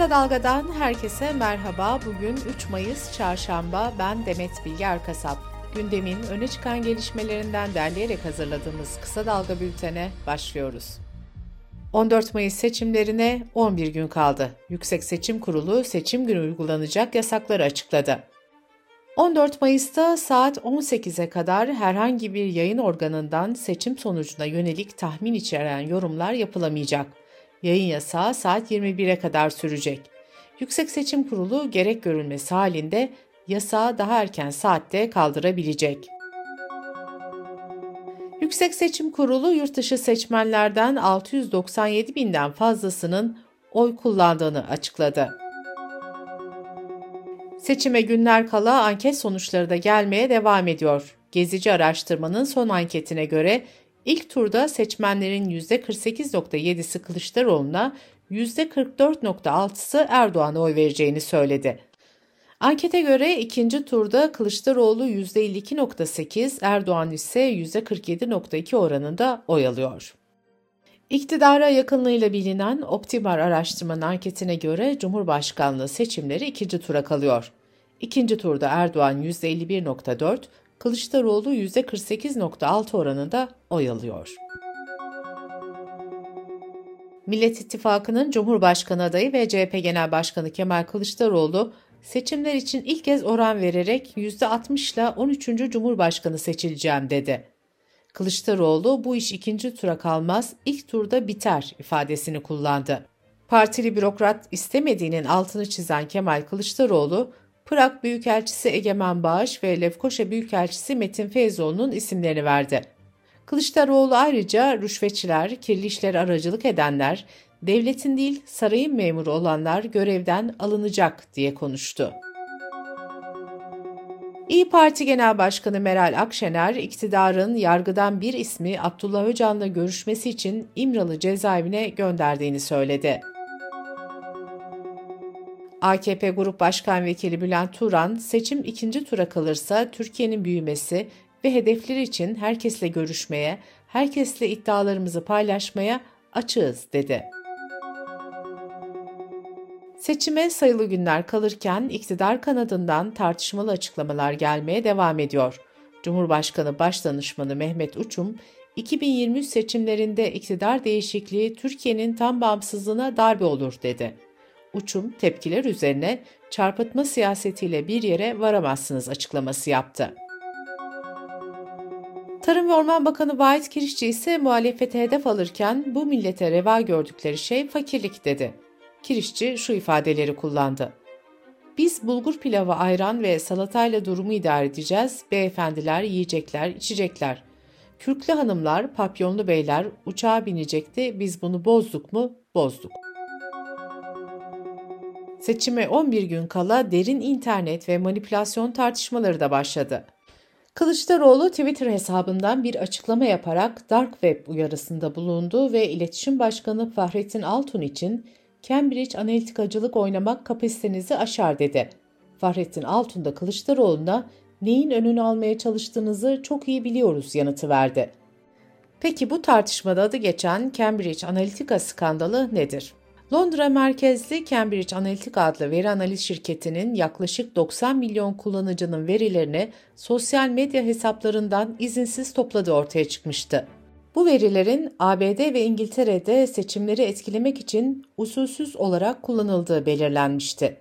Kısa Dalga'dan herkese merhaba. Bugün 3 Mayıs Çarşamba. Ben Demet Bilge Erkasap. Gündemin öne çıkan gelişmelerinden derleyerek hazırladığımız Kısa Dalga bültene başlıyoruz. 14 Mayıs seçimlerine 11 gün kaldı. Yüksek Seçim Kurulu seçim günü uygulanacak yasakları açıkladı. 14 Mayıs'ta saat 18'e kadar herhangi bir yayın organından seçim sonucuna yönelik tahmin içeren yorumlar yapılamayacak. Yayın yasağı saat 21'e kadar sürecek. Yüksek Seçim Kurulu gerek görülmesi halinde yasağı daha erken saatte kaldırabilecek. Yüksek Seçim Kurulu yurtdışı seçmenlerden 697 binden fazlasının oy kullandığını açıkladı. Seçime günler kala anket sonuçları da gelmeye devam ediyor. Gezici araştırmanın son anketine göre ilk turda seçmenlerin %48.7'si Kılıçdaroğlu'na, %44.6'sı Erdoğan'a oy vereceğini söyledi. Ankete göre ikinci turda Kılıçdaroğlu %52.8, Erdoğan ise %47.2 oranında oy alıyor. İktidara yakınlığıyla bilinen Optimar araştırmanın anketine göre Cumhurbaşkanlığı seçimleri ikinci tura kalıyor. İkinci turda Erdoğan %51.4, Kılıçdaroğlu %48.6 oranında oy alıyor. Millet İttifakı'nın Cumhurbaşkanı adayı ve CHP Genel Başkanı Kemal Kılıçdaroğlu seçimler için ilk kez oran vererek %60 ile 13. Cumhurbaşkanı seçileceğim dedi. Kılıçdaroğlu bu iş ikinci tura kalmaz, ilk turda biter ifadesini kullandı. Partili bürokrat istemediğinin altını çizen Kemal Kılıçdaroğlu, Prag Büyükelçisi Egemen Bağış ve Lefkoşa Büyükelçisi Metin Feyzoğlu'nun isimlerini verdi. Kılıçdaroğlu ayrıca rüşvetçiler, kirli işler aracılık edenler, devletin değil sarayın memuru olanlar görevden alınacak diye konuştu. İyi Parti Genel Başkanı Meral Akşener, iktidarın yargıdan bir ismi Abdullah Öcalan'la görüşmesi için İmralı cezaevine gönderdiğini söyledi. AKP Grup Başkan Vekili Bülent Turan, seçim ikinci tura kalırsa Türkiye'nin büyümesi ve hedefleri için herkesle görüşmeye, herkesle iddialarımızı paylaşmaya açığız dedi. Seçime sayılı günler kalırken iktidar kanadından tartışmalı açıklamalar gelmeye devam ediyor. Cumhurbaşkanı Başdanışmanı Mehmet Uçum, 2023 seçimlerinde iktidar değişikliği Türkiye'nin tam bağımsızlığına darbe olur dedi. Uçum tepkiler üzerine çarpıtma siyasetiyle bir yere varamazsınız açıklaması yaptı. Tarım ve Orman Bakanı Vahit Kirişçi ise muhalefete hedef alırken bu millete reva gördükleri şey fakirlik dedi. Kirişçi şu ifadeleri kullandı. Biz bulgur pilavı, ayran ve salatayla durumu idare edeceğiz. Beyefendiler yiyecekler, içecekler. Kürklü hanımlar, papyonlu beyler uçağa binecekti. Biz bunu bozduk mu? Bozduk. Seçime 11 gün kala derin internet ve manipülasyon tartışmaları da başladı. Kılıçdaroğlu Twitter hesabından bir açıklama yaparak Dark Web uyarısında bulundu ve İletişim Başkanı Fahrettin Altun için Cambridge analitikacılık oynamak kapasitenizi aşar dedi. Fahrettin Altun da Kılıçdaroğlu'na neyin önünü almaya çalıştığınızı çok iyi biliyoruz yanıtı verdi. Peki bu tartışmada adı geçen Cambridge Analytica skandalı nedir? Londra merkezli Cambridge Analytica adlı veri analiz şirketinin yaklaşık 90 milyon kullanıcının verilerini sosyal medya hesaplarından izinsiz topladığı ortaya çıkmıştı. Bu verilerin ABD ve İngiltere'de seçimleri etkilemek için usulsüz olarak kullanıldığı belirlenmişti.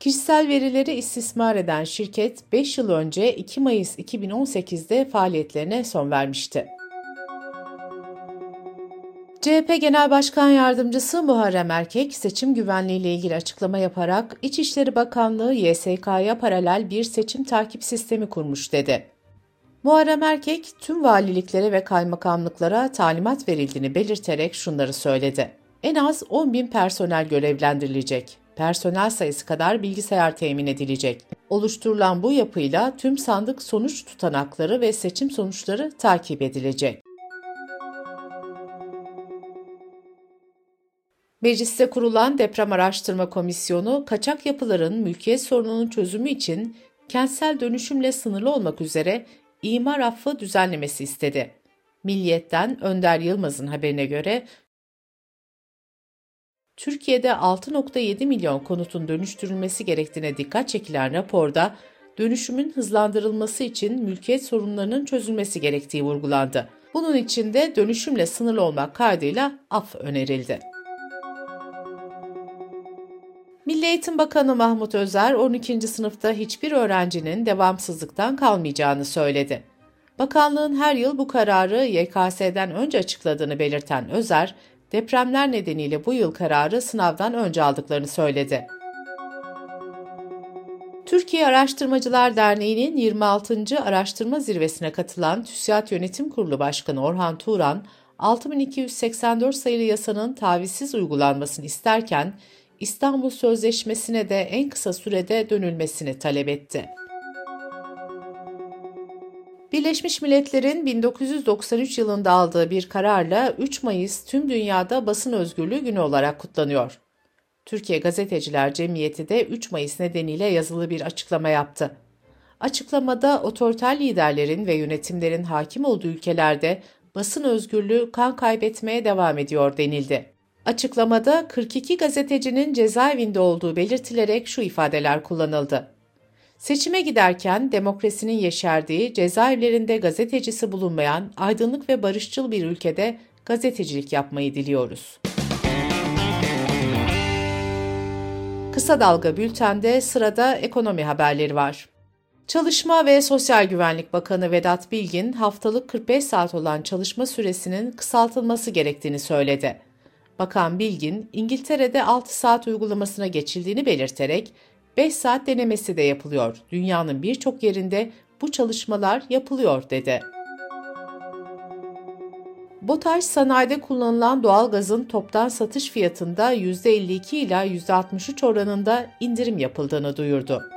Kişisel verileri istismar eden şirket 5 yıl önce 2 Mayıs 2018'de faaliyetlerine son vermişti. CHP Genel Başkan Yardımcısı Muharrem Erkek seçim güvenliği ile ilgili açıklama yaparak İçişleri Bakanlığı YSK'ya paralel bir seçim takip sistemi kurmuş dedi. Muharrem Erkek tüm valiliklere ve kaymakamlıklara talimat verildiğini belirterek şunları söyledi. En az 10 bin personel görevlendirilecek. Personel sayısı kadar bilgisayar temin edilecek. Oluşturulan bu yapıyla tüm sandık sonuç tutanakları ve seçim sonuçları takip edilecek. Mecliste kurulan Deprem Araştırma Komisyonu, kaçak yapıların mülkiyet sorununun çözümü için kentsel dönüşümle sınırlı olmak üzere imar affı düzenlemesi istedi. Milliyet'ten Önder Yılmaz'ın haberine göre Türkiye'de 6.7 milyon konutun dönüştürülmesi gerektiğine dikkat çekilen raporda dönüşümün hızlandırılması için mülkiyet sorunlarının çözülmesi gerektiği vurgulandı. Bunun için de dönüşümle sınırlı olmak kaydıyla af önerildi. Milli Eğitim Bakanı Mahmut Özer 12. sınıfta hiçbir öğrencinin devamsızlıktan kalmayacağını söyledi. Bakanlığın her yıl bu kararı YKS'den önce açıkladığını belirten Özer, depremler nedeniyle bu yıl kararı sınavdan önce aldıklarını söyledi. Türkiye Araştırmacılar Derneği'nin 26. Araştırma Zirvesi'ne katılan TÜSİAD Yönetim Kurulu Başkanı Orhan Turan, 6284 sayılı yasanın tavizsiz uygulanmasını isterken, İstanbul Sözleşmesi'ne de en kısa sürede dönülmesini talep etti. Birleşmiş Milletler'in 1993 yılında aldığı bir kararla 3 Mayıs tüm dünyada basın özgürlüğü günü olarak kutlanıyor. Türkiye Gazeteciler Cemiyeti de 3 Mayıs nedeniyle yazılı bir açıklama yaptı. Açıklamada otoriter liderlerin ve yönetimlerin hakim olduğu ülkelerde basın özgürlüğü kan kaybetmeye devam ediyor denildi. Açıklamada 42 gazetecinin cezaevinde olduğu belirtilerek şu ifadeler kullanıldı. Seçime giderken demokrasinin yeşerdiği, cezaevlerinde gazetecisi bulunmayan, aydınlık ve barışçıl bir ülkede gazetecilik yapmayı diliyoruz. Kısa Dalga Bülten'de sırada ekonomi haberleri var. Çalışma ve Sosyal Güvenlik Bakanı Vedat Bilgin, haftalık 45 saat olan çalışma süresinin kısaltılması gerektiğini söyledi. Bakan Bilgin, İngiltere'de 6 saat uygulamasına geçildiğini belirterek 5 saat denemesi de yapılıyor. Dünyanın birçok yerinde bu çalışmalar yapılıyor dedi. BOTAŞ sanayide kullanılan doğal gazın toptan satış fiyatında %52 ila %63 oranında indirim yapıldığını duyurdu.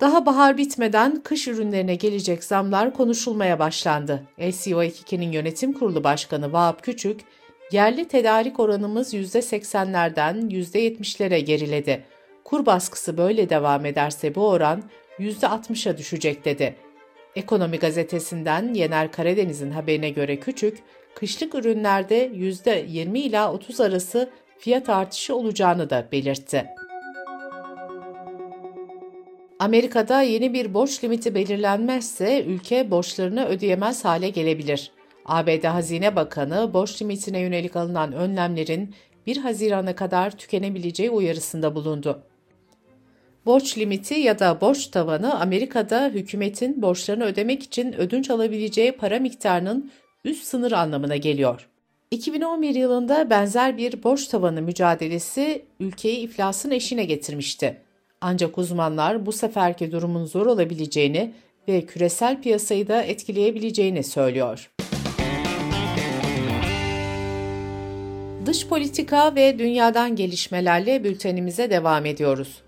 Daha bahar bitmeden kış ürünlerine gelecek zamlar konuşulmaya başlandı. LCO22'nin yönetim kurulu başkanı Vahap Küçük, yerli tedarik oranımız %80'lerden %70'lere geriledi. Kur baskısı böyle devam ederse bu oran %60'a düşecek dedi. Ekonomi gazetesinden Yener Karadeniz'in haberine göre Küçük, kışlık ürünlerde %20 ila 30 arası fiyat artışı olacağını da belirtti. Amerika'da yeni bir borç limiti belirlenmezse ülke borçlarını ödeyemez hale gelebilir. ABD Hazine Bakanı borç limitine yönelik alınan önlemlerin 1 Haziran'a kadar tükenebileceği uyarısında bulundu. Borç limiti ya da borç tavanı Amerika'da hükümetin borçlarını ödemek için ödünç alabileceği para miktarının üst sınır anlamına geliyor. 2011 yılında benzer bir borç tavanı mücadelesi ülkeyi iflasın eşine getirmişti. Ancak uzmanlar bu seferki durumun zor olabileceğini ve küresel piyasayı da etkileyebileceğini söylüyor. Dış politika ve dünyadan gelişmelerle bültenimize devam ediyoruz.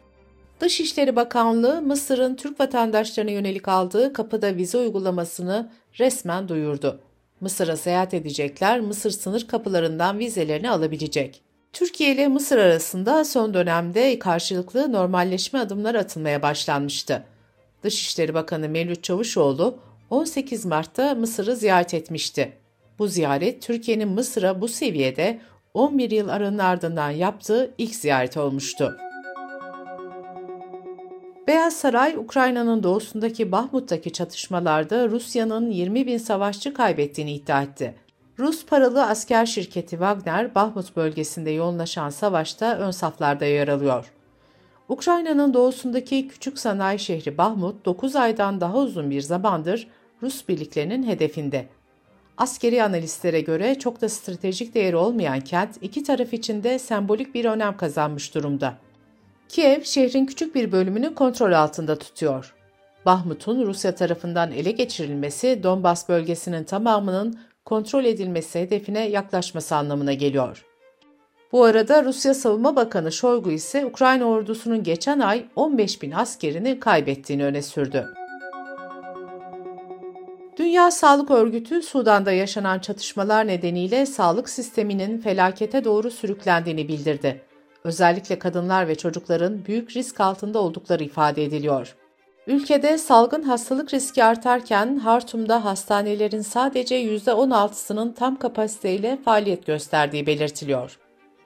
Dışişleri Bakanlığı Mısır'ın Türk vatandaşlarına yönelik aldığı kapıda vize uygulamasını resmen duyurdu. Mısır'a seyahat edecekler Mısır sınır kapılarından vizelerini alabilecek. Türkiye ile Mısır arasında son dönemde karşılıklı normalleşme adımları atılmaya başlanmıştı. Dışişleri Bakanı Mevlüt Çavuşoğlu 18 Mart'ta Mısır'ı ziyaret etmişti. Bu ziyaret Türkiye'nin Mısır'a bu seviyede 11 yıl aranın ardından yaptığı ilk ziyaret olmuştu. Beyaz Saray, Ukrayna'nın doğusundaki Bahmut'taki çatışmalarda Rusya'nın 20 bin savaşçı kaybettiğini iddia etti. Rus paralı asker şirketi Wagner, Bahmut bölgesinde yoğunlaşan savaşta ön saflarda yer alıyor. Ukrayna'nın doğusundaki küçük sanayi şehri Bahmut, 9 aydan daha uzun bir zamandır Rus birliklerinin hedefinde. Askeri analistlere göre çok da stratejik değeri olmayan kent iki taraf için de sembolik bir önem kazanmış durumda. Kiev şehrin küçük bir bölümünü kontrol altında tutuyor. Bahmut'un Rusya tarafından ele geçirilmesi Donbas bölgesinin tamamının kontrol edilmesi hedefine yaklaşması anlamına geliyor. Bu arada Rusya Savunma Bakanı Şoygu ise Ukrayna ordusunun geçen ay 15 bin askerini kaybettiğini öne sürdü. Dünya Sağlık Örgütü Sudan'da yaşanan çatışmalar nedeniyle sağlık sisteminin felakete doğru sürüklendiğini bildirdi. Özellikle kadınlar ve çocukların büyük risk altında oldukları ifade ediliyor. Ülkede salgın hastalık riski artarken Hartum'da hastanelerin sadece %16'sının tam kapasiteyle faaliyet gösterdiği belirtiliyor.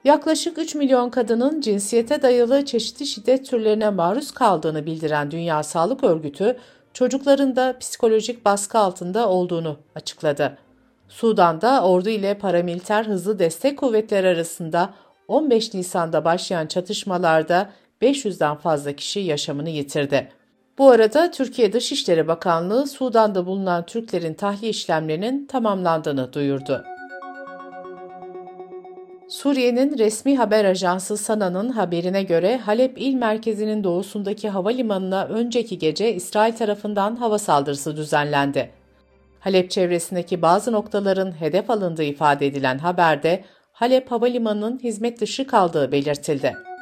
Yaklaşık 3 milyon kadının cinsiyete dayalı çeşitli şiddet türlerine maruz kaldığını bildiren Dünya Sağlık Örgütü, çocukların da psikolojik baskı altında olduğunu açıkladı. Sudan'da ordu ile paramiliter hızlı destek kuvvetleri arasında 15 Nisan'da başlayan çatışmalarda 500'den fazla kişi yaşamını yitirdi. Bu arada Türkiye Dışişleri Bakanlığı Sudan'da bulunan Türklerin tahliye işlemlerinin tamamlandığını duyurdu. Suriye'nin resmi haber ajansı Sana'nın haberine göre Halep il merkezinin doğusundaki havalimanına önceki gece İsrail tarafından hava saldırısı düzenlendi. Halep çevresindeki bazı noktaların hedef alındığı ifade edilen haberde Halep Havalimanı'nın hizmet dışı kaldığı belirtildi.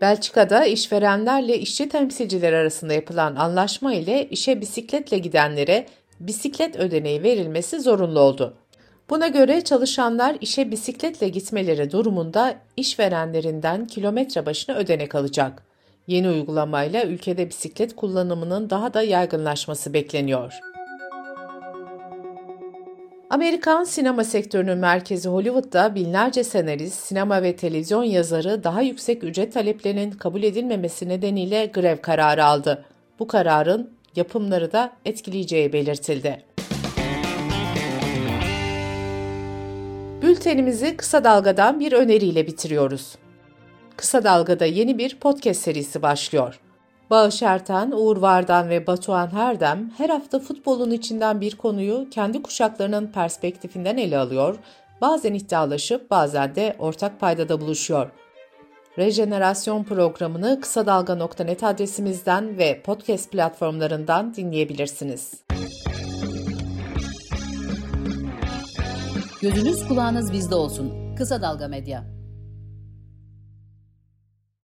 Belçika'da işverenlerle işçi temsilcileri arasında yapılan anlaşma ile işe bisikletle gidenlere bisiklet ödeneği verilmesi zorunlu oldu. Buna göre çalışanlar işe bisikletle gitmeleri durumunda işverenlerinden kilometre başına ödenek alacak. Yeni uygulamayla ülkede bisiklet kullanımının daha da yaygınlaşması bekleniyor. Amerikan sinema sektörünün merkezi Hollywood'da binlerce senarist, sinema ve televizyon yazarı daha yüksek ücret taleplerinin kabul edilmemesi nedeniyle grev kararı aldı. Bu kararın yapımları da etkileyeceği belirtildi. Bültenimizi kısa dalgadan bir öneriyle bitiriyoruz. Kısa Dalga'da yeni bir podcast serisi başlıyor. Bağış Erten, Uğur Vardan ve Batuhan Herdem her hafta futbolun içinden bir konuyu kendi kuşaklarının perspektifinden ele alıyor, bazen iddialaşıp bazen de ortak paydada buluşuyor. Rejenerasyon programını kısa dalga.net adresimizden ve podcast platformlarından dinleyebilirsiniz. Gözünüz kulağınız bizde olsun. Kısa Dalga Medya.